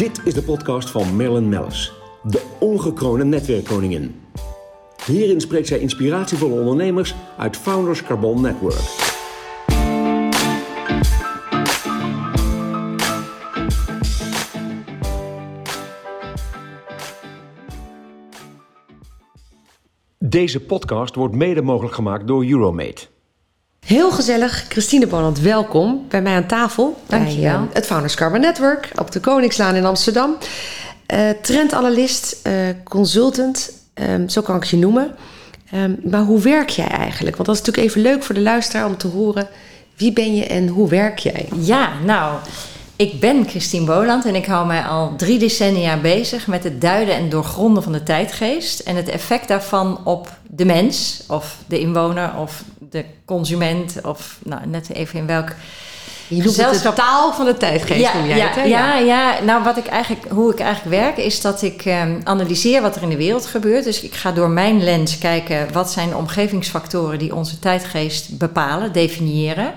Dit is de podcast van Marilyn Mellis, de ongekroonde netwerkkoningin. Hierin spreekt zij inspiratievolle ondernemers uit Founders Carbon Network. Deze podcast wordt mede mogelijk gemaakt door Euromate. Heel gezellig, Christine Boland, welkom bij mij aan tafel. Dankjewel. Bij uh, het Founders Carbon Network op de Koningslaan in Amsterdam. Uh, trendanalist, uh, consultant, um, zo kan ik je noemen. Um, maar hoe werk jij eigenlijk? Want dat is natuurlijk even leuk voor de luisteraar om te horen. Wie ben je en hoe werk jij? Ja, nou, ik ben Christine Boland en ik hou mij al drie decennia bezig met het duiden en doorgronden van de tijdgeest en het effect daarvan op de mens of de inwoner of de consument of nou, net even in welk je de taal van de tijdgeest, ja, noem jij ja, het, hè? Ja, ja, nou wat ik eigenlijk, hoe ik eigenlijk werk is dat ik um, analyseer wat er in de wereld gebeurt. Dus ik ga door mijn lens kijken wat zijn de omgevingsfactoren die onze tijdgeest bepalen, definiëren.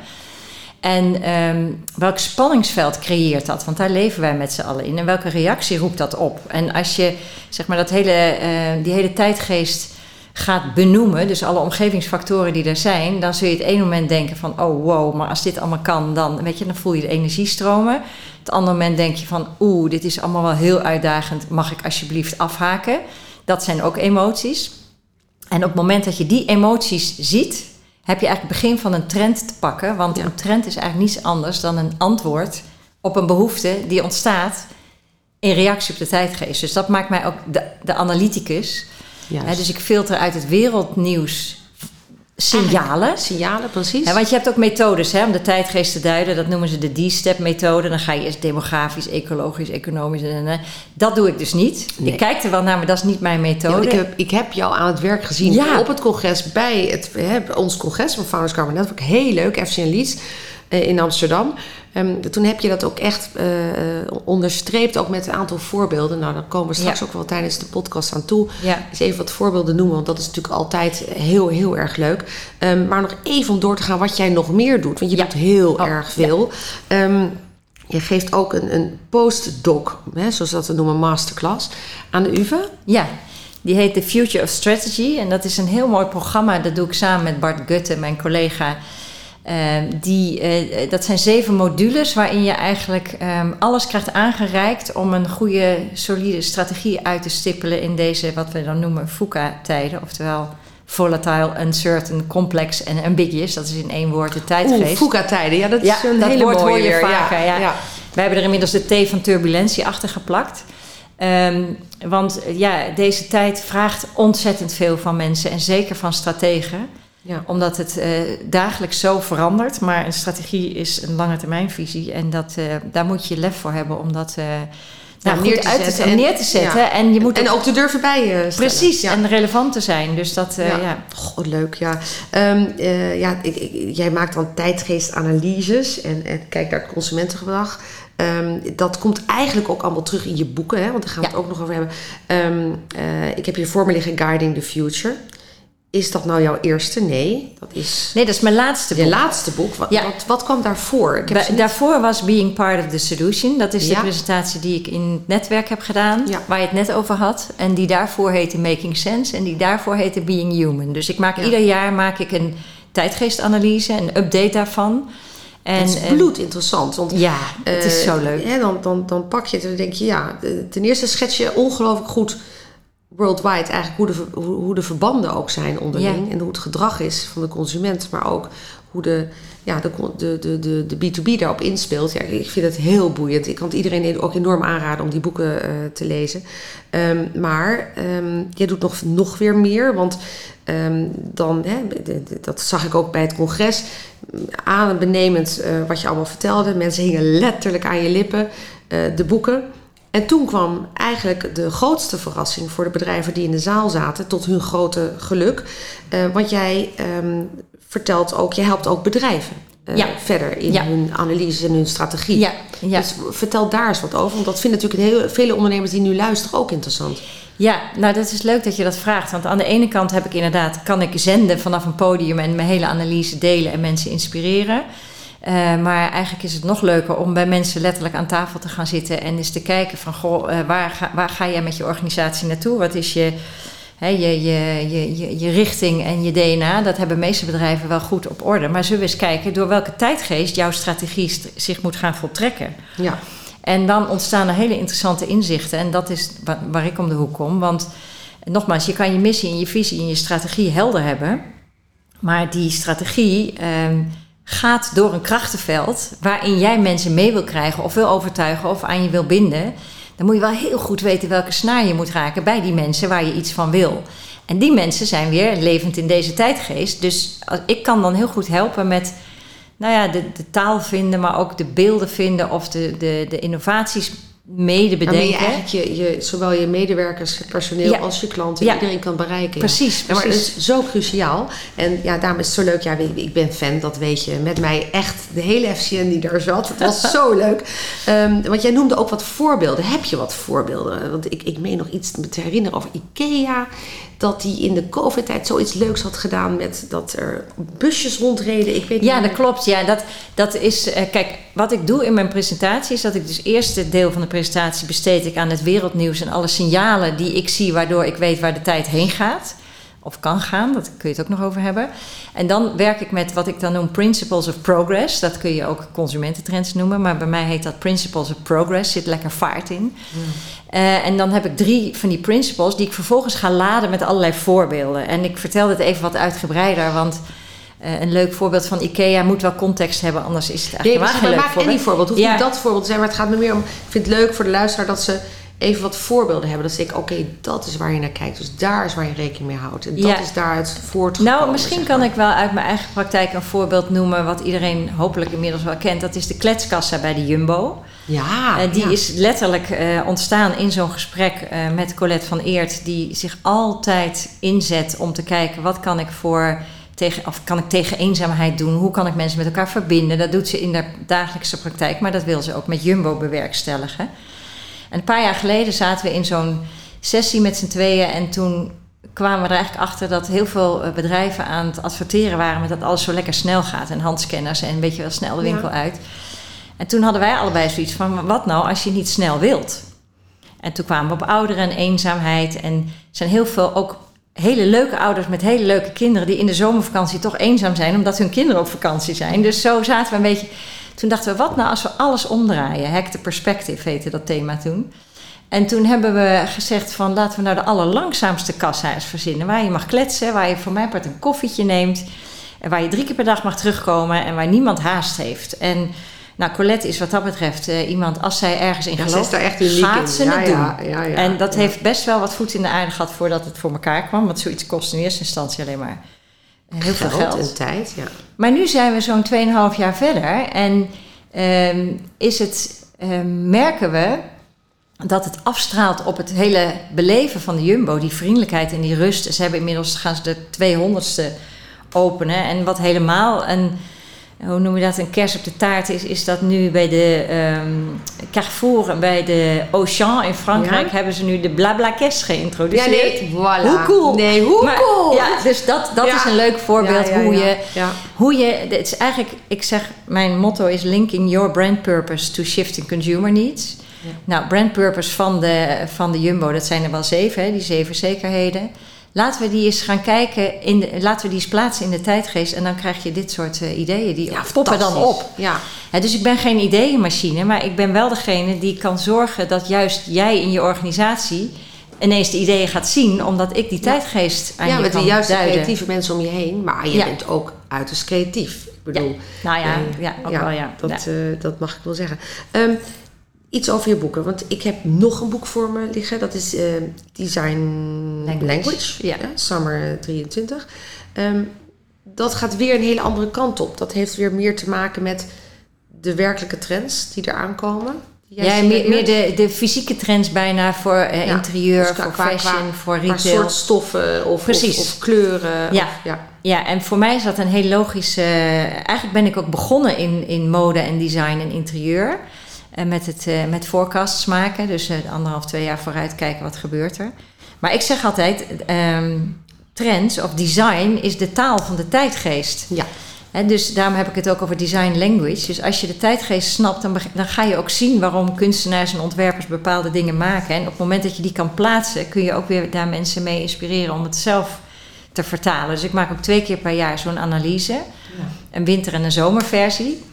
En um, welk spanningsveld creëert dat? Want daar leven wij met z'n allen in. En welke reactie roept dat op? En als je zeg maar, dat hele, uh, die hele tijdgeest gaat benoemen, dus alle omgevingsfactoren die er zijn, dan zul je het ene moment denken van, oh wow, maar als dit allemaal kan, dan, weet je, dan voel je de energiestromen. Het andere moment denk je van, oeh, dit is allemaal wel heel uitdagend, mag ik alsjeblieft afhaken? Dat zijn ook emoties. En op het moment dat je die emoties ziet, heb je eigenlijk het begin van een trend te pakken. Want ja. een trend is eigenlijk niets anders dan een antwoord op een behoefte die ontstaat in reactie op de tijdgeest. Dus dat maakt mij ook de, de analyticus. He, dus ik filter uit het wereldnieuws signalen. Ah, signalen, precies. Want je hebt ook methodes hè, om de tijdgeest te duiden. Dat noemen ze de D-step-methode. Dan ga je eerst demografisch, ecologisch, economisch. En, en, dat doe ik dus niet. Nee. Ik kijk er wel naar, maar dat is niet mijn methode. Ja, ik, heb, ik heb jou aan het werk gezien ja. op het congres bij het, hè, ons congres van Founders Carbon Network. Heel leuk, FC Leeds uh, in Amsterdam. Um, toen heb je dat ook echt uh, onderstreept, ook met een aantal voorbeelden. Nou, dan komen we straks ja. ook wel tijdens de podcast aan toe. Ja. Dus even wat voorbeelden noemen, want dat is natuurlijk altijd heel, heel erg leuk. Um, maar nog even om door te gaan wat jij nog meer doet, want je ja. doet heel oh, erg veel. Um, je geeft ook een, een postdoc, hè, zoals dat we noemen, masterclass, aan de UvA. Ja, die heet The Future of Strategy. En dat is een heel mooi programma. Dat doe ik samen met Bart Gutte, mijn collega. Uh, die, uh, dat zijn zeven modules waarin je eigenlijk um, alles krijgt aangereikt om een goede, solide strategie uit te stippelen in deze, wat we dan noemen, FUCA-tijden. Oftewel volatile, uncertain, complex en ambiguous. Dat is in één woord de tijdgeest. FUCA-tijden, ja, dat is ja, een dat hele woord mooie hoor je weer. vaker. Ja. Ja. Ja. Wij hebben er inmiddels de T van turbulentie achter geplakt. Um, want ja, deze tijd vraagt ontzettend veel van mensen en zeker van strategen. Ja. Omdat het uh, dagelijks zo verandert. Maar een strategie is een lange termijnvisie. En dat, uh, daar moet je lef voor hebben om dat uh, nou, neer, te uit zetten te, en, neer te zetten. Ja. En, je moet en ook te durven bij je Precies, ja. en relevant te zijn. Dus dat, ja. ja. God, leuk, ja. Um, ja ik, ik, jij maakt dan tijdgeestanalyses en, en kijkt naar het consumentengedrag. Um, dat komt eigenlijk ook allemaal terug in je boeken, hè? want daar gaan we het ook nog over hebben. Um, ik heb hier voor me liggen Guiding the Future. Is dat nou jouw eerste? Nee, dat is... Nee, dat is mijn laatste boek. Je laatste boek. Wat, ja. wat, wat kwam daarvoor? Ik heb Ba daarvoor was Being Part of the Solution. Dat is de presentatie die ik in het netwerk heb gedaan. Ja. Waar je het net over had. En die daarvoor heette Making Sense. En die daarvoor heette Being Human. Dus ik maak ieder jaar maak ik een tijdgeestanalyse. Een update daarvan. En, het is bloedinteressant. Want, ja, het is uh, zo leuk. Hè, dan, dan, dan pak je het en dan denk je... Ja, ten eerste schets je ongelooflijk goed worldwide eigenlijk hoe de, hoe, de verbanden ook zijn onderling. Ja. En hoe het gedrag is van de consument. Maar ook hoe de, ja, de, de, de, de B2B daarop inspeelt. Ja, ik vind het heel boeiend. Ik kan het iedereen ook enorm aanraden om die boeken uh, te lezen. Um, maar um, jij doet nog, nog weer meer. Want um, dan, hè, dat zag ik ook bij het congres. Aan en benemend uh, wat je allemaal vertelde. Mensen hingen letterlijk aan je lippen. Uh, de boeken. En toen kwam eigenlijk de grootste verrassing voor de bedrijven die in de zaal zaten, tot hun grote geluk. Uh, want jij um, vertelt ook, je helpt ook bedrijven uh, ja. verder in ja. hun analyse en hun strategie. Ja. Ja. Dus vertel daar eens wat over, want dat vinden natuurlijk heel, vele ondernemers die nu luisteren ook interessant. Ja, nou dat is leuk dat je dat vraagt. Want aan de ene kant heb ik inderdaad, kan ik zenden vanaf een podium en mijn hele analyse delen en mensen inspireren. Eh, maar eigenlijk is het nog leuker om bij mensen letterlijk aan tafel te gaan zitten en eens te kijken van goh, uh, waar, ga, waar ga jij met je organisatie naartoe? Wat is je, hè, je, je, je, je, richting en je DNA? Dat hebben meeste bedrijven wel goed op orde. Maar zullen we eens kijken door welke tijdgeest jouw strategie zich moet gaan voltrekken? Ja. En dan ontstaan er hele interessante inzichten. En dat is waar, waar ik om de hoek kom. Want nogmaals, je kan je missie en je visie en je strategie helder hebben. Maar die strategie ehm, gaat door een krachtenveld waarin jij mensen mee wil krijgen of wil overtuigen of aan je wil binden. Dan moet je wel heel goed weten welke snaar je moet raken bij die mensen waar je iets van wil. En die mensen zijn weer levend in deze tijdgeest. Dus ik kan dan heel goed helpen met nou ja, de, de taal vinden, maar ook de beelden vinden of de, de, de innovaties mede bedenken. Je eigenlijk je, je, zowel je medewerkers, personeel Ja. als je klanten, Ja. iedereen kan bereiken. Precies, Ja, maar het precies. is zo cruciaal. En ja, daarom is het zo leuk. Ja, ik- ben fan, dat weet je. Met mij echt de hele FCN die daar zat. Het was zo leuk. Ehm, want jij noemde ook wat voorbeelden. Heb je wat voorbeelden? Want ik, ik meen nog iets te herinneren over IKEA. Dat die in de COVID-tijd zoiets leuks had gedaan met dat er busjes rondreden. Ik weet niet Ja, meer. dat klopt. Ja, dat, dat is, eh, kijk, wat ik doe in mijn presentatie is dat ik dus eerst het deel van de presentatie besteed ik aan het wereldnieuws en alle signalen die ik zie, waardoor ik weet waar de tijd heen gaat. Of kan gaan, daar kun je het ook nog over hebben. En dan werk ik met wat ik dan noem Principles of Progress. Dat kun je ook consumententrends noemen, maar bij mij heet dat Principles of Progress. Zit lekker vaart in. Eh, en dan heb ik drie van die principles die ik vervolgens ga laden met allerlei voorbeelden. En ik vertel dit even wat uitgebreider, want eh, een leuk voorbeeld van IKEA moet wel context hebben, anders is het Nee, eigenlijk maar helemaal geen leuk maak any voorbeeld. Hoeft Ja. niet dat voorbeeld te zijn, maar het gaat me meer om... Ik vind het leuk voor de luisteraar dat ze even wat voorbeelden hebben. Dat ze denken, oké, dat is waar je naar kijkt. Dus daar is waar je rekening mee houdt. En dat Ja. is daaruit voortgekomen. Nou, misschien zeg kan ik wel uit mijn eigen praktijk een voorbeeld noemen wat iedereen hopelijk inmiddels wel kent. Dat is de kletskassa bij de Jumbo. Ja, Eh, die ja. is letterlijk eh, ontstaan in zo'n gesprek eh, met Colette van Eert, die zich altijd inzet om te kijken wat kan ik voor tegen, of kan ik tegen eenzaamheid doen? Hoe kan ik mensen met elkaar verbinden? Dat doet ze in de dagelijkse praktijk, maar dat wil ze ook met Jumbo bewerkstelligen. En een paar jaar geleden zaten we in zo'n sessie met z'n tweeën en toen kwamen we er eigenlijk achter dat heel veel eh, bedrijven aan het adverteren waren met dat alles zo lekker snel gaat en handscanners en weet je wel snel de Ja. winkel uit. En toen hadden wij allebei zoiets van, wat nou als je niet snel wilt? En toen kwamen we op ouderen en eenzaamheid. En er zijn heel veel ook hele leuke ouders met hele leuke kinderen... die in de zomervakantie toch eenzaam zijn... omdat hun kinderen op vakantie zijn. Dus zo zaten we een beetje... Toen dachten we, wat nou als we alles omdraaien? Hack the perspective heette dat thema toen. En toen hebben we gezegd van... laten we nou de allerlangzaamste kassa eens verzinnen... waar je mag kletsen, waar je voor mijn part een koffietje neemt... en waar je drie keer per dag mag terugkomen... en waar niemand haast heeft. En... Nou, Colette is wat dat betreft eh, iemand, als zij ergens in Ja, ze gelooft, is daar echt gaat in. ze Ja, het doen. ja, ja, ja. en dat heeft best wel wat voet in de aarde gehad voordat het voor elkaar kwam. Want zoiets kost in eerste instantie alleen maar heel veel geld. en tijd, ja. Maar nu zijn we zo'n 2,5 jaar verder en ehm, is het, ehm, merken we dat het afstraalt op het hele beleven van de Jumbo. Die vriendelijkheid en die rust. Ze hebben inmiddels gaan ze de 200ste openen. En wat helemaal een, hoe noem je dat, een kers op de taart is, is dat nu bij de ehm, Carrefour en bij de Auchan in Frankrijk Ja. hebben ze nu de Blabla Cash geïntroduceerd. Ja, nee, voilà. Hoe cool. Nee, hoe Maar- cool. Ja, dus dat, dat Ja. is een leuk voorbeeld hoe je hoe je, het is eigenlijk, ik zeg, mijn motto is linking your brand purpose to shifting consumer needs. Nou, brand purpose van de, van de Jumbo, dat zijn er wel zeven, hè, die zeven zekerheden. Laten we die eens gaan kijken, in de, laten we die eens plaatsen in de tijdgeest en dan krijg je dit soort eh, ideeën, die Ja, poppen dan op. Ja. Dus ik ben geen ideeënmachine, maar ik ben wel degene die kan zorgen dat juist jij in je organisatie ineens de ideeën gaat zien, omdat ik die tijdgeest aan ja, je met de kan juiste duiden. creatieve mensen om je heen. Maar je Ja. bent ook uiterst creatief. Ik bedoel, Nou ja, eh, ja, ook wel ja. Dat, Ja. eh, dat mag ik wel zeggen. Ehm, iets over je boeken. Want ik heb nog een boek voor me liggen. Dat is eh, Design Language. Language. Ja. Summer 23. Ehm, dat gaat weer een hele andere kant op. Dat heeft weer meer te maken met de werkelijke trends die eraan komen. Jij Ja, meer, de, de fysieke trends bijna voor eh, Ja, interieur, dus qua- voor fashion, qua- voor retail. soort stoffen of, Precies. of, of kleuren. Ja. Of, ja. Ja, en voor mij is dat een heel logisch... eh, eigenlijk ben ik ook begonnen in, in mode en design en interieur. En met het eh, met forecasts maken. Dus eh, anderhalf, twee jaar vooruit kijken wat gebeurt er. Maar ik zeg altijd, ehm, trends of design is de taal van de tijdgeest. Ja. Hè, dus daarom heb ik het ook over design language. Dus als je de tijdgeest snapt, dan, dan ga je ook zien waarom kunstenaars en ontwerpers bepaalde dingen maken. En op het moment dat je die kan plaatsen, kun je ook weer daar mensen mee inspireren om het zelf te vertalen. Dus ik maak ook twee keer per jaar zo'n analyse. Een winter- en een zomerversie.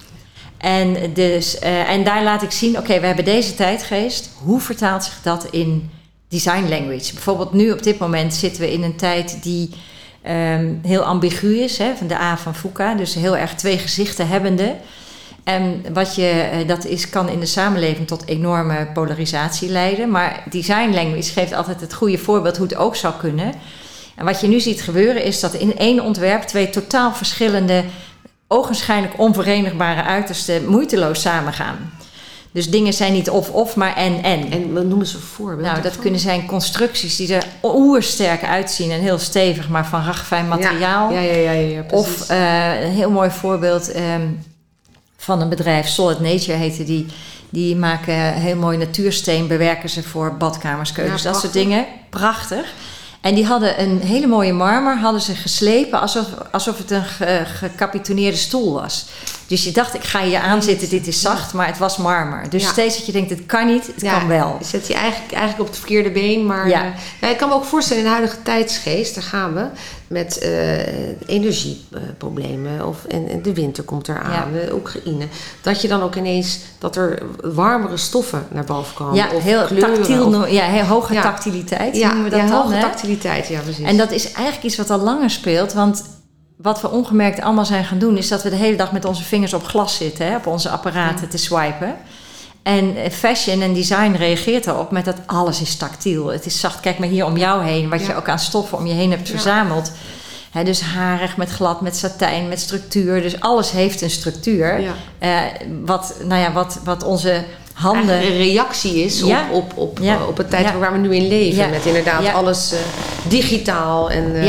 En, dus, eh, en daar laat ik zien, oké, we hebben deze tijdgeest. Hoe vertaalt zich dat in design language? Bijvoorbeeld nu op dit moment zitten we in een tijd die ehm, heel ambigu is, hè, van de A van Foucault. Dus heel erg twee gezichten hebbende. En wat je, eh, dat is, kan in de samenleving tot enorme polarisatie leiden. Maar design language geeft altijd het goede voorbeeld hoe het ook zou kunnen. En wat je nu ziet gebeuren is dat in één ontwerp twee totaal verschillende, ogenschijnlijk onverenigbare uitersten moeiteloos samengaan. Dus dingen zijn niet of-of, maar en-en. En wat noemen ze een voorbeeld? Nou, dat kunnen zijn constructies die er oersterk uitzien en heel stevig, maar van ragfijn materiaal. Ja, ja, ja, ja. Of eh, een heel mooi voorbeeld ehm, van een bedrijf, Solid Nature heette die. Die maken heel mooi natuursteen, bewerken ze voor badkamers, keukens, Ja, dat soort dingen. Prachtig. En die hadden een hele mooie marmer, hadden ze geslepen alsof, alsof het een ge- gecapitoneerde stoel was. Dus je dacht, ik ga hier aanzitten, dit is zacht, maar het was marmer. Dus Ja. steeds dat je denkt, het kan niet, het Ja, kan wel. je Zet je eigenlijk, eigenlijk op het verkeerde been. Maar Ja. ja. ik kan me ook voorstellen in de huidige tijdsgeest, daar gaan we met eh, energieproblemen. of en, en de winter komt eraan, de Oekraïne. Dat je dan ook ineens dat er warmere stoffen naar boven komen. Ja, of heel kleuren, tactiel, of- ja, heel hoge Ja. tactiliteit ja, noemen we dat ja, hoge tactiliteit, ja precies. En dat is eigenlijk iets wat al langer speelt. Want wat we ongemerkt allemaal zijn gaan doen, is dat we de hele dag met onze vingers op glas zitten, hè, op onze apparaten te swipen. En eh, fashion en design reageert daarop met dat alles is tactiel. Het is zacht. Kijk maar hier om jou heen, wat je ook aan stoffen om je heen hebt verzameld. Dus harig met glad, met satijn, met structuur. Dus alles heeft een structuur. ja. Eh, wat, nou ja, wat, wat onze handen. Een reactie is Ja. op, op, op, Ja. op het tijd Ja. waar we nu in leven. Met inderdaad alles eh, digitaal en.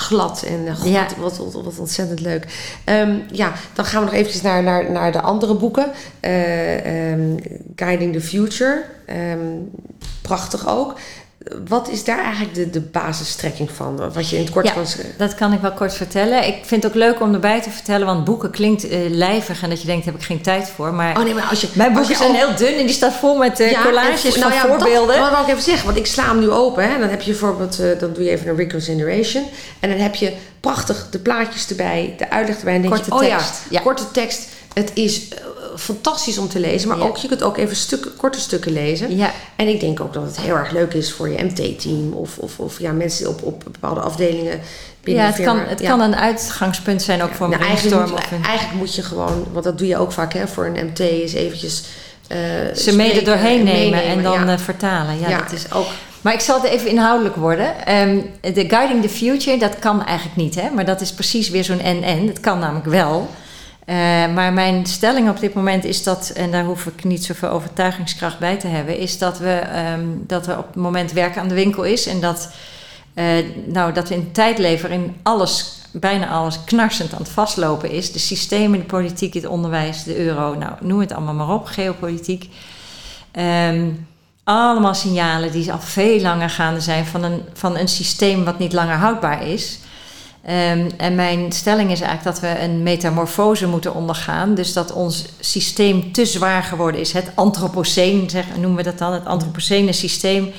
Glad. En god, Ja. wat, wat, wat ontzettend leuk. Ehm, ja, dan gaan we nog eventjes naar, naar, naar de andere boeken. Eh, ehm, Guiding the Future. Ehm, prachtig ook. Wat is daar eigenlijk de, de basisstrekking van? Wat je in het kort Ja. kan schrijven? Dat kan ik wel kort vertellen. Ik vind het ook leuk om erbij te vertellen, want boeken klinkt eh, lijvig en dat je denkt, heb ik geen tijd voor. Maar Oh nee, maar als je... mijn boeken zijn al- heel dun en die staat vol met eh, Ja, collages en- van nou ja, voorbeelden. Dat, dat wou ik even zeggen, want ik sla hem nu open. Hè, en dan heb je bijvoorbeeld, eh, dan doe je even een reconsideration. En dan heb je prachtig de plaatjes erbij, de uitleg erbij. En dan denk Korte je, oh tekst, ja, ja. korte tekst. Het is fantastisch om te lezen, maar Ja. ook, je kunt ook even stukken, korte stukken lezen. Ja, En ik denk ook dat het heel erg leuk is voor je MT-team of, of, of ja, mensen op, op bepaalde afdelingen binnen ja het, kan, het Ja. kan een uitgangspunt zijn ook voor een Nou, eigenlijk, brainstorm. moet, Of een, eigenlijk moet je gewoon, want dat doe je ook vaak hè, voor een MT, is eventjes eh, ze mede doorheen nemen en dan eh, vertalen. Ja, dat is, ook maar ik zal het even inhoudelijk worden. Ehm, de Guiding the Future, dat kan eigenlijk niet. Hè? Maar dat is precies weer zo'n en-en. Het kan namelijk wel. Eh, maar mijn stelling op dit moment is dat, en daar hoef ik niet zoveel overtuigingskracht bij te hebben, is dat, we, ehm, dat er op het moment werk aan de winkel is en dat, eh, nou, dat we in tijd leven waarin alles, bijna alles knarsend aan het vastlopen is. De systemen, de politiek, het onderwijs, de euro, nou, noem het allemaal maar op, geopolitiek. Ehm, allemaal signalen die al veel langer gaande zijn van een, van een systeem wat niet langer houdbaar is. Ehm, en mijn stelling is eigenlijk dat we een metamorfose moeten ondergaan. Dus dat ons systeem te zwaar geworden is. Het antropoceen, noemen we dat dan. Het antropocene systeem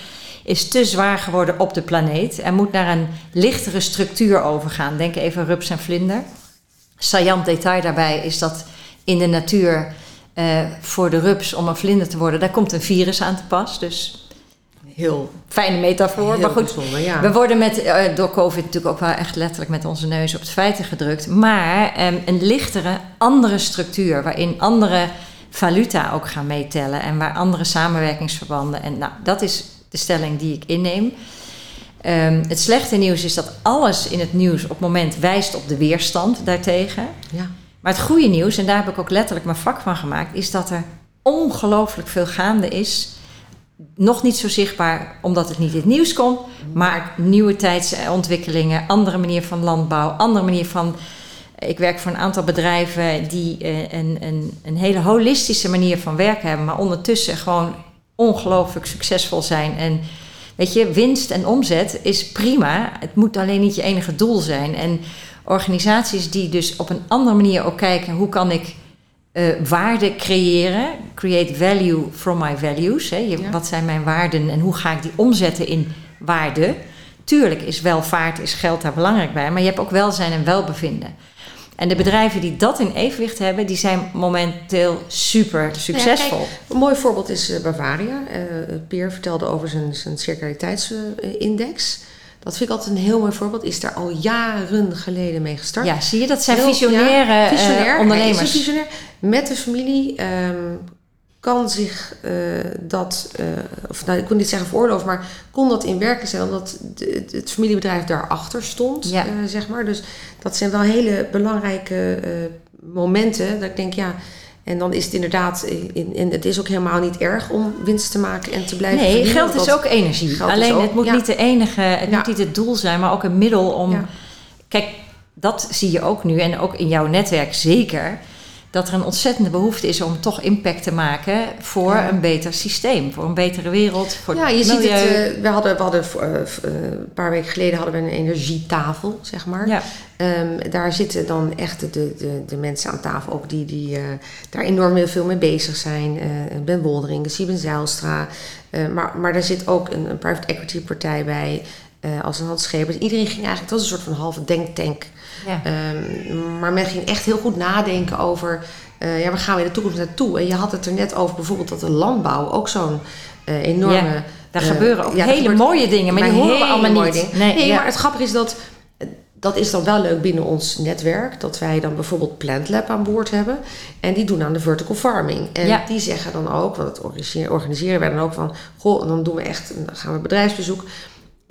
is te zwaar geworden op de planeet. Er moet naar een lichtere structuur overgaan. Denk even rups en vlinder. Saillant detail daarbij is dat in de natuur eh, voor de rups om een vlinder te worden, daar komt een virus aan te pas. Dus heel fijne metafoor. heel maar goed, ja. we worden met, eh, door COVID natuurlijk ook wel echt letterlijk met onze neus op het feiten gedrukt. Maar ehm, een lichtere, andere structuur waarin andere valuta ook gaan meetellen en waar andere samenwerkingsverbanden. En nou, dat is de stelling die ik inneem. Ehm, het slechte nieuws is dat alles in het nieuws op het moment wijst op de weerstand daartegen. ja. Maar het goede nieuws, en daar heb ik ook letterlijk mijn vak van gemaakt, is dat er ongelooflijk veel gaande is. Nog niet zo zichtbaar omdat het niet in het nieuws komt, maar nieuwe tijdsontwikkelingen, andere manier van landbouw, andere manier van. Ik werk voor een aantal bedrijven die eh, een, een, een hele holistische manier van werken hebben, maar ondertussen gewoon ongelooflijk succesvol zijn. En weet je, winst en omzet is prima. Het moet alleen niet je enige doel zijn. En organisaties die dus op een andere manier ook kijken hoe kan ik eh, waarde creëren. Create value from my values. Hè. Je- Ja. Wat zijn mijn waarden en hoe ga ik die omzetten in waarde? Tuurlijk is welvaart, is geld daar belangrijk bij, maar je hebt ook welzijn en welbevinden. En de bedrijven die dat in evenwicht hebben, die zijn momenteel super succesvol. Ja, kijk, een mooi voorbeeld is eh, Bavaria. Eh Peer vertelde over zijn, zijn circulariteitsindex. Dat vind ik altijd een heel mooi voorbeeld. Is daar al jaren geleden mee gestart. Ja, zie je, dat zijn Heel- visionaire ja, eh, visionair. Ondernemers. visionair. Met de familie ehm, kan zich eh, dat, eh, of nou, ik kon niet zeggen veroorloven, maar kon dat in werking stellen, omdat de- het, het familiebedrijf daarachter stond, Ja. zeg maar. Dus dat zijn wel hele belangrijke momenten dat ik denk, ja. En dan is het inderdaad, in, en het is ook helemaal niet erg om winst te maken en te blijven Nee, verdienen, geld is ook energie. Alleen ook- het moet ja. niet de enige, het Ja. moet niet het doel zijn, maar ook een middel om. Ja. Kijk, dat zie je ook nu en ook in jouw netwerk zeker. Dat er een ontzettende behoefte is om toch impact te maken voor Ja. een beter systeem, voor een betere wereld, voor Ja, je het ziet het. eh, we hadden, we hadden eh, eh, een paar weken geleden hadden we een energietafel, zeg maar. ja. Ehm, daar zitten dan echt de, de, de mensen aan tafel ook die, die daar enorm heel veel mee bezig zijn. Ben Woldering, Sieben Zijlstra. Maar, maar daar zit ook een, een private equity partij bij. Eh, als een Hans Schepers. Iedereen ging eigenlijk, het was een soort van halve denktank. Ja. Ehm, maar men ging echt heel goed nadenken over, eh, ja, waar gaan we in de toekomst naartoe? En je had het er net over bijvoorbeeld dat de landbouw ook zo'n eh, enorme... Ja, Daar gebeuren ook ja, hele gebeurt- mooie dingen, maar die horen we allemaal niet. dingen. Nee, Nee, ja. maar het grappige is dat dat is dan wel leuk binnen ons netwerk. Dat wij dan bijvoorbeeld Plant Lab aan boord hebben. En die doen aan de vertical farming. En Ja. die zeggen dan ook, want dat organiseren, organiseren wij dan ook van... Goh, dan doen we echt, dan gaan we bedrijfsbezoek.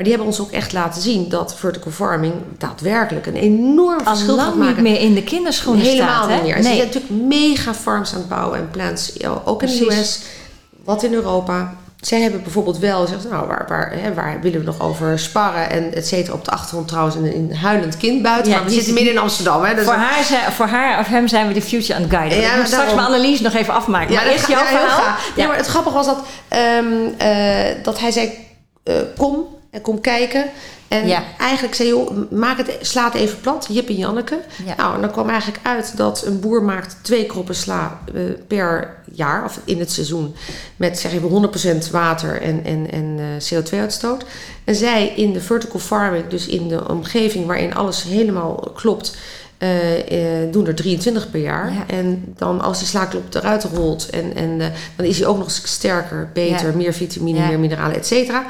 Maar die hebben ons ook echt laten zien dat vertical farming daadwerkelijk een enorm Al verschil gaat lang niet maken. meer in de kinderschoenen Helemaal staat. niet meer. En Ze Nee. zijn natuurlijk mega farms aan het bouwen en plants. ja, Ook in de. US, wat in Europa. Zij hebben bijvoorbeeld wel gezegd, nou, waar, waar, hè, waar willen we nog over sparren en et cetera. Op de achtergrond trouwens een, een huilend kind buiten. Ja, maar we die zitten is- midden in Amsterdam. Hè, dus voor, haar, zijn- voor haar of hem zijn we de future aan het guiden. Ja, ik moet maar straks mijn analyse nog even afmaken. maar dat eerst ga- jouw ja, verhaal. Ja, maar het grappige was dat, ehm, eh, dat hij zei, eh, kom en kom kijken. En Ja. eigenlijk zei joh, maak het, sla het even plat, Jip en Janneke. Ja. Nou, en dan kwam eigenlijk uit dat een boer maakt twee kroppen sla eh, per jaar, of in het seizoen, met zeg even 100% water en, en, en eh, CO2-uitstoot. En zij in de vertical farming, dus in de omgeving waarin alles helemaal klopt, eh, doen er 23 per jaar. Ja. En dan als die slaakklop eruit rolt, en, en, dan is hij ook nog eens sterker, beter, Ja. meer vitamine, Ja. meer mineralen, et cetera.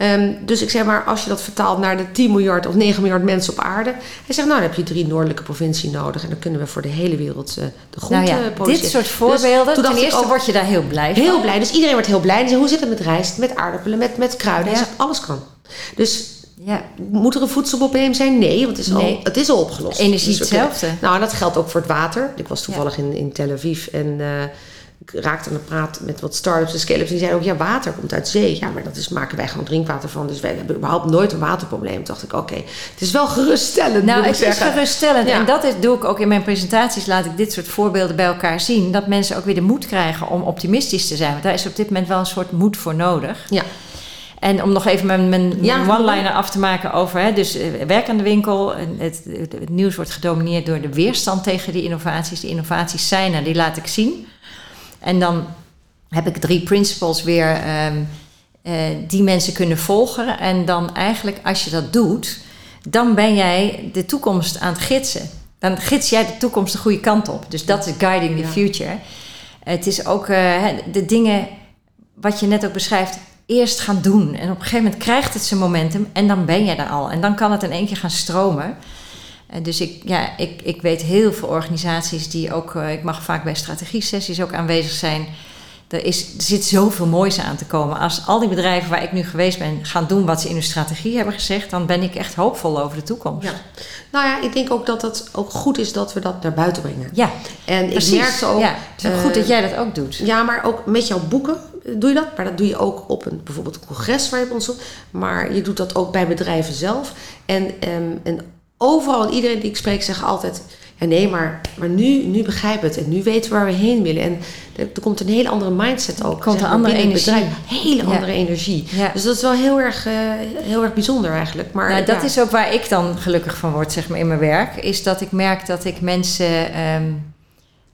Ehm, dus ik zeg maar, als je dat vertaalt naar de 10 miljard of 9 miljard mensen op aarde. Hij zegt, nou dan heb je drie noordelijke provincies nodig. En dan kunnen we voor de hele wereld eh, de grond Nou ja, eh, dit produceren. soort Dus voorbeelden. toen dacht ten eerste ook, word je daar heel blij van. Heel blij. Dus iedereen wordt heel blij. En zegt, hoe zit het met rijst, met aardappelen, met, met kruiden? Hij Ja. zegt, alles kan. Dus Ja, moet er een voedselprobleem zijn? Nee, want het is, Nee. Al, het is al opgelost. energie Dus hetzelfde. nou, en dat geldt ook voor het water. Ik was toevallig in, in Tel Aviv en eh, ik raakte aan de praat met wat start-ups en scale-ups. Die zeiden ook, ja, water komt uit zee. Ja, maar dat is, maken wij gewoon drinkwater van. Dus wij hebben überhaupt nooit een waterprobleem. Toen dacht ik, oké, het is wel geruststellend, Nou, het is zeggen. geruststellend. Ja. En dat is, doe ik ook in mijn presentaties. Laat ik dit soort voorbeelden bij elkaar zien. Dat mensen ook weer de moed krijgen om optimistisch te zijn. Want daar is op dit moment wel een soort moed voor nodig. Ja. En om nog even mijn, mijn, Ja, one-liner af te maken over... Hè, dus eh, werk aan de winkel. Het, het, het nieuws wordt gedomineerd door de weerstand tegen die innovaties. Die innovaties zijn er, die laat ik zien. En dan heb ik drie principles weer... ehm, eh, die mensen kunnen volgen. En dan eigenlijk, als je dat doet... dan ben jij de toekomst aan het gidsen. Dan gids jij de toekomst de goede kant op. Dus dat is guiding the Ja. future. Het is ook eh, de dingen wat je net ook beschrijft, eerst gaan doen. En op een gegeven moment krijgt het zijn momentum en dan ben je er al. En dan kan het in één keer gaan stromen. Eh, dus ik, ja, ik, ik weet heel veel organisaties die ook, eh, ik mag vaak bij strategie-sessies ook aanwezig zijn. Er, is, er zit zoveel moois aan te komen. Als al die bedrijven waar ik nu geweest ben gaan doen wat ze in hun strategie hebben gezegd, dan ben ik echt hoopvol over de toekomst. Ja. Nou ja, ik denk ook dat het ook goed is dat we dat naar buiten brengen. Ja, En precies. ik merkte ook... ja, het is ook eh, goed dat jij dat ook doet. Ja, maar ook met jouw boeken eh, doe je dat. Maar dat doe je ook op een, bijvoorbeeld een congres waar je op ons doet. Maar je doet dat ook bij bedrijven zelf. En, ehm, en overal, en iedereen die ik spreek, zegt altijd... En nee, maar, maar nu, nu begrijpen we het en nu weten we waar we heen willen. En er, er komt een hele andere mindset ook. Er komt een andere energie. bedrijf. Hele Ja. andere energie. Ja. Dus dat is wel heel erg, eh, heel erg bijzonder eigenlijk. Maar, Nou, dat ja. is ook waar ik dan gelukkig van word, zeg maar, in mijn werk. Is dat ik merk dat ik mensen. ehm,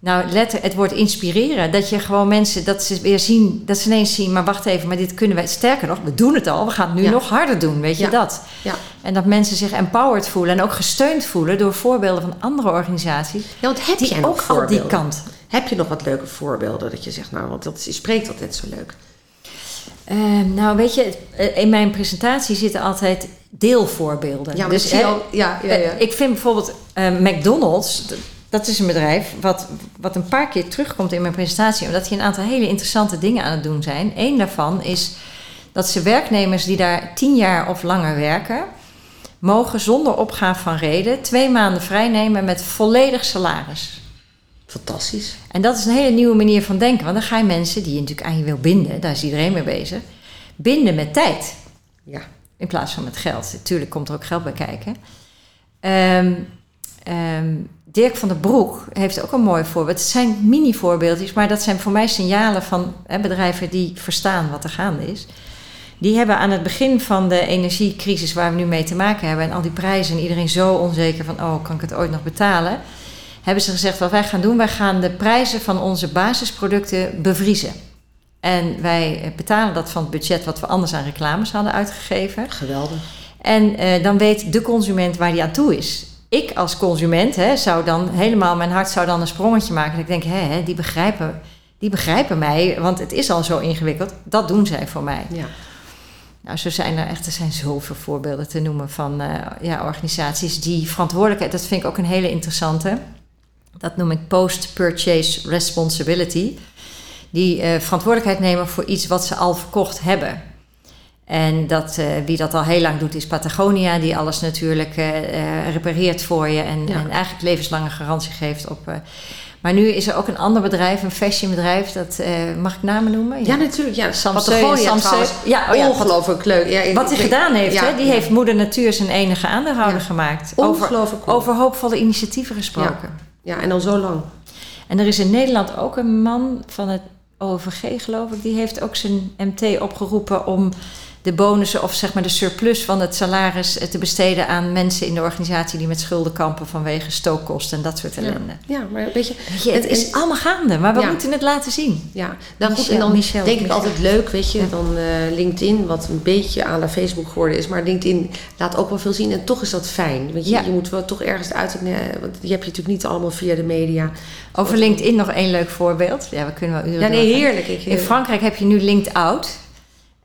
nou, letter, het woord inspireren. Dat je gewoon mensen, dat ze weer zien, dat ze ineens zien, maar wacht even, maar dit kunnen wij. Sterker nog, we doen het al, we gaan het nu Ja. nog harder doen, weet je Ja. dat? Ja. En dat mensen zich empowered voelen en ook gesteund voelen door voorbeelden van andere organisaties. ja, want heb Die jij nog ook al die kant. Heb je nog wat leuke voorbeelden dat je zegt, nou, want dat spreekt altijd zo leuk. Ehm, nou, weet je, eh, in mijn presentatie zitten altijd deelvoorbeelden. Ja, maar dus je hè, al- ja, ja, ja. eh, ik vind bijvoorbeeld eh, McDonald's, dat is een bedrijf wat, wat een paar keer terugkomt in mijn presentatie, omdat die een aantal hele interessante dingen aan het doen zijn. Eén daarvan is dat ze werknemers die daar tien jaar of langer werken, mogen zonder opgave van reden twee maanden vrijnemen met volledig salaris. Fantastisch. En dat is een hele nieuwe manier van denken. Want dan ga je mensen die je natuurlijk aan je wil binden, daar is iedereen mee bezig, binden met tijd. Ja. In plaats van met geld. Natuurlijk komt er ook geld bij kijken. Ehm, ehm, Dirk van der Broek heeft ook een mooi voorbeeld. Het zijn mini-voorbeeldjes, maar dat zijn voor mij signalen van hè, bedrijven die verstaan wat er gaande is. Die hebben aan het begin van de energiecrisis waar we nu mee te maken hebben... en al die prijzen en iedereen zo onzeker van... oh, kan ik het ooit nog betalen? Hebben ze gezegd, wat wij gaan doen... wij gaan de prijzen van onze basisproducten bevriezen. En wij eh, betalen dat van het budget wat we anders aan reclames hadden uitgegeven. Geweldig. En eh, dan weet de consument waar die aan toe is. Ik als consument hè, zou dan helemaal, mijn hart zou dan een sprongetje maken. Dat ik denk, hè, hè, die, begrijpen, die begrijpen mij, want het is al zo ingewikkeld. Dat doen zij voor mij. Ja. Nou, zo zijn er echt, er zijn zoveel voorbeelden te noemen van eh, ja, organisaties die verantwoordelijkheid, dat vind ik ook een hele interessante. Dat noem ik post-purchase responsibility. Die eh, verantwoordelijkheid nemen voor iets wat ze al verkocht hebben. En dat, eh, wie dat al heel lang doet is Patagonia, die alles natuurlijk eh, eh, repareert voor je en, Ja. en eigenlijk levenslange garantie geeft op. maar nu is er ook een ander bedrijf, een fashionbedrijf, dat mag ik namen noemen? Ja, natuurlijk. Ja, Samseu, Patagonia Samseu. Ja, oh ja, Ongelooflijk leuk. Ja, Wat hij gedaan heeft, hè, die heeft Moeder Natuur zijn enige aandeelhouder gemaakt. Over, Ongelooflijk cool. over hoopvolle initiatieven gesproken. Ja, en dan zo lang. En er is in Nederland ook een man van het OVG, geloof ik, die heeft ook zijn MT opgeroepen om de bonussen of zeg maar de surplus van het salaris eh, te besteden aan mensen in de organisatie die met schulden kampen vanwege stookkosten en dat soort ellende. Ja, maar weet je... Weet je, het en- is allemaal gaande, maar we Ja. moeten het laten zien. Ja, nou goed, Michel, en dan Michel, denk ik altijd leuk, weet je, dan eh, LinkedIn, wat een beetje aan de Facebook geworden is, maar LinkedIn laat ook wel veel zien en toch is dat fijn. Want je, je moet wel toch ergens uit, eh, want die heb je natuurlijk niet allemaal via de media. Over LinkedIn nog één leuk voorbeeld. Ja, we kunnen wel uren Ja, nee, heerlijk. Ik, In Frankrijk heb je nu Linked Out.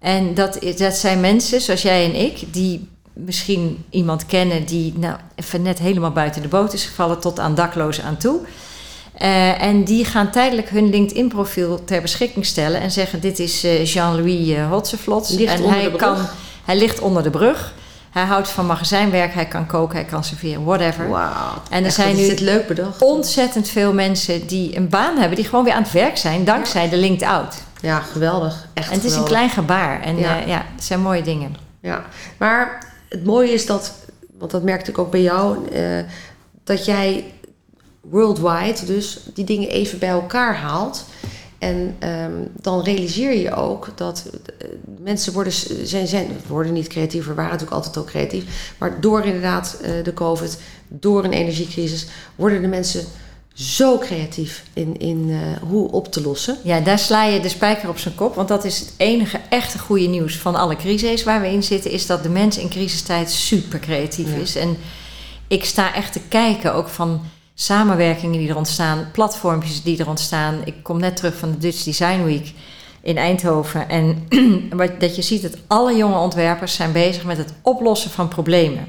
En dat, dat zijn mensen zoals jij en ik, die misschien iemand kennen die nou, even net helemaal buiten de boot is gevallen tot aan daklozen aan toe. Eh, en die gaan tijdelijk hun LinkedIn-profiel ter beschikking stellen en zeggen: Dit is eh, Jean-Louis uh, Hotseflots. En hij, kan, hij ligt onder de brug. Hij houdt van magazijnwerk, hij kan koken, hij kan serveren, whatever. En er zijn nu leuk bedacht. ontzettend veel mensen die een baan hebben, die gewoon weer aan het werk zijn dankzij de Linked Out. Ja, geweldig. Echt En het is een klein gebaar. En Ja. ja, ja het zijn mooie dingen. Ja, maar het mooie is dat, want dat merkte ik ook bij jou, eh, dat jij worldwide dus die dingen even bij elkaar haalt. En ehm, dan realiseer je ook dat eh, mensen worden, zijn, zijn, worden niet creatiever, waren natuurlijk altijd al creatief. Maar door inderdaad eh, de COVID, door een energiecrisis, worden de mensen zo creatief in, in eh, hoe op te lossen. Ja, daar sla je de spijker op zijn kop. Want dat is het enige echte goede nieuws van alle crises waar we in zitten. Is dat de mens in crisistijd super creatief Ja. is. En ik sta echt te kijken ook van samenwerkingen die er ontstaan. Platformpjes die er ontstaan. Ik kom net terug van de Dutch Design Week in Eindhoven. En wat- dat je ziet dat alle jonge ontwerpers zijn bezig met het oplossen van problemen.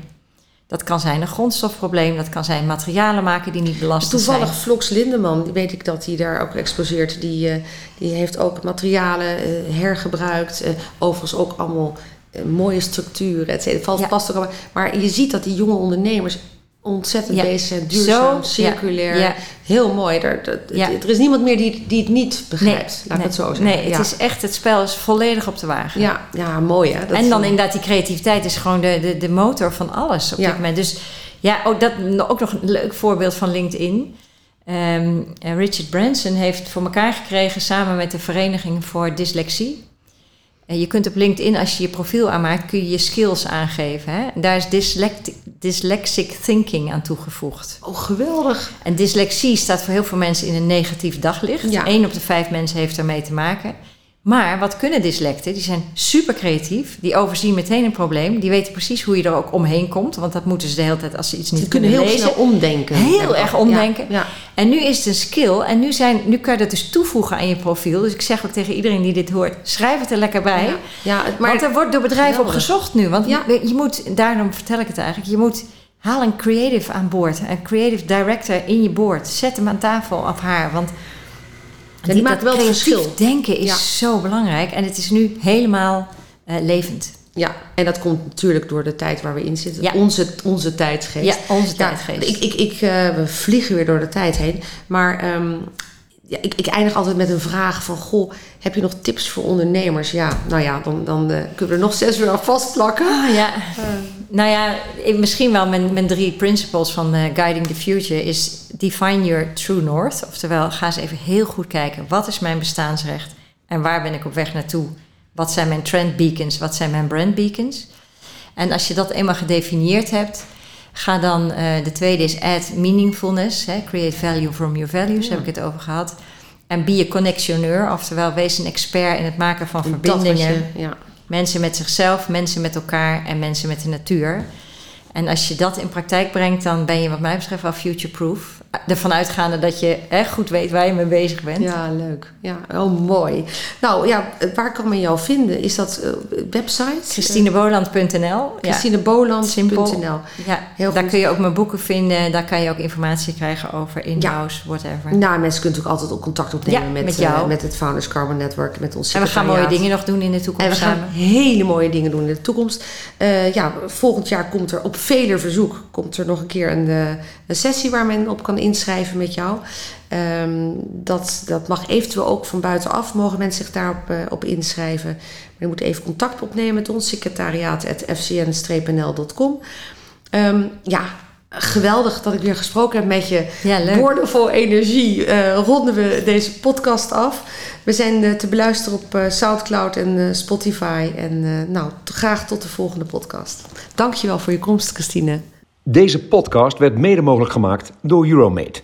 Dat kan zijn een grondstofprobleem. Dat kan zijn materialen maken die niet belastend zijn. Toevallig Flox Lindeman, die weet ik dat hij daar ook exposeert. Die, eh, die heeft ook materialen eh, hergebruikt. eh, overigens ook allemaal mooie structuren. et cetera. Valt Ja. past ook allemaal. Maar je ziet dat die jonge ondernemers ontzettend Ja. bezig zijn. Duurzaam, Zo, circulair. ja, ja. Heel mooi. Er, er, er is niemand meer die, die het niet begrijpt. laat nee, ik het zo zeggen. Nee, het is echt, het spel is volledig op de wagen. ja, ja, mooi hè. Dat en dan inderdaad, die creativiteit is gewoon de, de, de motor van alles op Ja. dit moment. Dus Ja, ook, dat, ook nog een leuk voorbeeld van LinkedIn. Ehm, Richard Branson heeft voor elkaar gekregen samen met de Vereniging voor Dyslexie. Je kunt op LinkedIn, als je je profiel aanmaakt, kun je je skills aangeven. Hè? Daar is dyslexic, dyslexic thinking aan toegevoegd. Oh, geweldig. En dyslexie staat voor heel veel mensen in een negatief daglicht. Ja. Eén op de vijf mensen heeft ermee te maken. Maar wat kunnen dyslecten? Die zijn super creatief. Die overzien meteen een probleem. Die weten precies hoe je er ook omheen komt. Want dat moeten ze de hele tijd als ze iets niet Ze kunnen kunnen heel lezen. snel omdenken. Heel erg omdenken. Ja, ja. En nu is het een skill. En nu, zijn, nu kan je dat dus toevoegen aan je profiel. Dus ik zeg ook tegen iedereen die dit hoort: schrijf het er lekker bij. Ja, ja, het- Maar want er wordt door bedrijven op gezocht nu. Want je moet, daarom vertel ik het eigenlijk, je moet haal een creative aan boord. Een creative director in je board. Zet hem aan tafel of haar. Want Ja, die maakt wel het verschil. denken is Ja. zo belangrijk. En het is nu helemaal eh, levend. Ja, en dat komt natuurlijk door de tijd waar we in zitten. Ja. Onze, onze tijdgeest. Ja, onze tijdgeest. Ik, ik, ik, eh, we vliegen weer door de tijd heen. Maar ehm, ja, ik, ik eindig altijd met een vraag van... Goh, heb je nog tips voor ondernemers? Ja, nou ja, dan, dan eh, kunnen we er nog zes uur aan vastplakken. Ah, ja. Nou ja, ik- misschien wel mijn, mijn drie principles van Guiding the Future is define your true north. Oftewel, ga eens even heel goed kijken. Wat is mijn bestaansrecht? En waar ben ik op weg naartoe? Wat zijn mijn trend beacons? Wat zijn mijn brand beacons? En als je dat eenmaal gedefinieerd hebt, ga dan, eh, de tweede is add meaningfulness. Hè, create value from your values, heb ik het over gehad. En be a connectioneur, oftewel wees een expert in het maken van verbindingen. je- ja. Mensen met zichzelf, mensen met elkaar en mensen met de natuur. En als je dat in praktijk brengt, dan ben je wat mij betreft wel future-proof. Ervan uitgaande dat je echt goed weet waar je mee bezig bent. ja, leuk. Ja, oh, mooi. Nou ja, waar kan men jou vinden? Is dat eh, website? ChristineBoland.nl. Ja, ChristineBoland.nl. Ja, Heel daar goed. kun je ook mijn boeken vinden. Daar kan je ook informatie krijgen over in-house, whatever. Nou, mensen kunnen natuurlijk altijd ook contact opnemen Ja, met, met eh, jou. met het Founders Carbon Network, met ons En we gaan mooie dingen nog doen in de toekomst En we gaan samen. hele mooie dingen doen in de toekomst. Eh, ja, volgend jaar komt er op vele verzoek komt er nog een keer een, eh, een sessie waar men op kan inschrijven met jou. Ehm, dat, dat mag eventueel ook van buitenaf, mogen mensen zich daarop eh, op inschrijven. Maar je moet even contact opnemen met ons secretariaat.fcn-nl.com. Ehm, ja, geweldig dat ik weer gesproken heb met je. Ja. Woordenvol energie eh, ronden we deze podcast af. We zijn eh, te beluisteren op eh, Soundcloud en Spotify. En nou, graag tot de volgende podcast. Dankjewel voor je komst, Christine. Deze podcast werd mede mogelijk gemaakt door Euromate.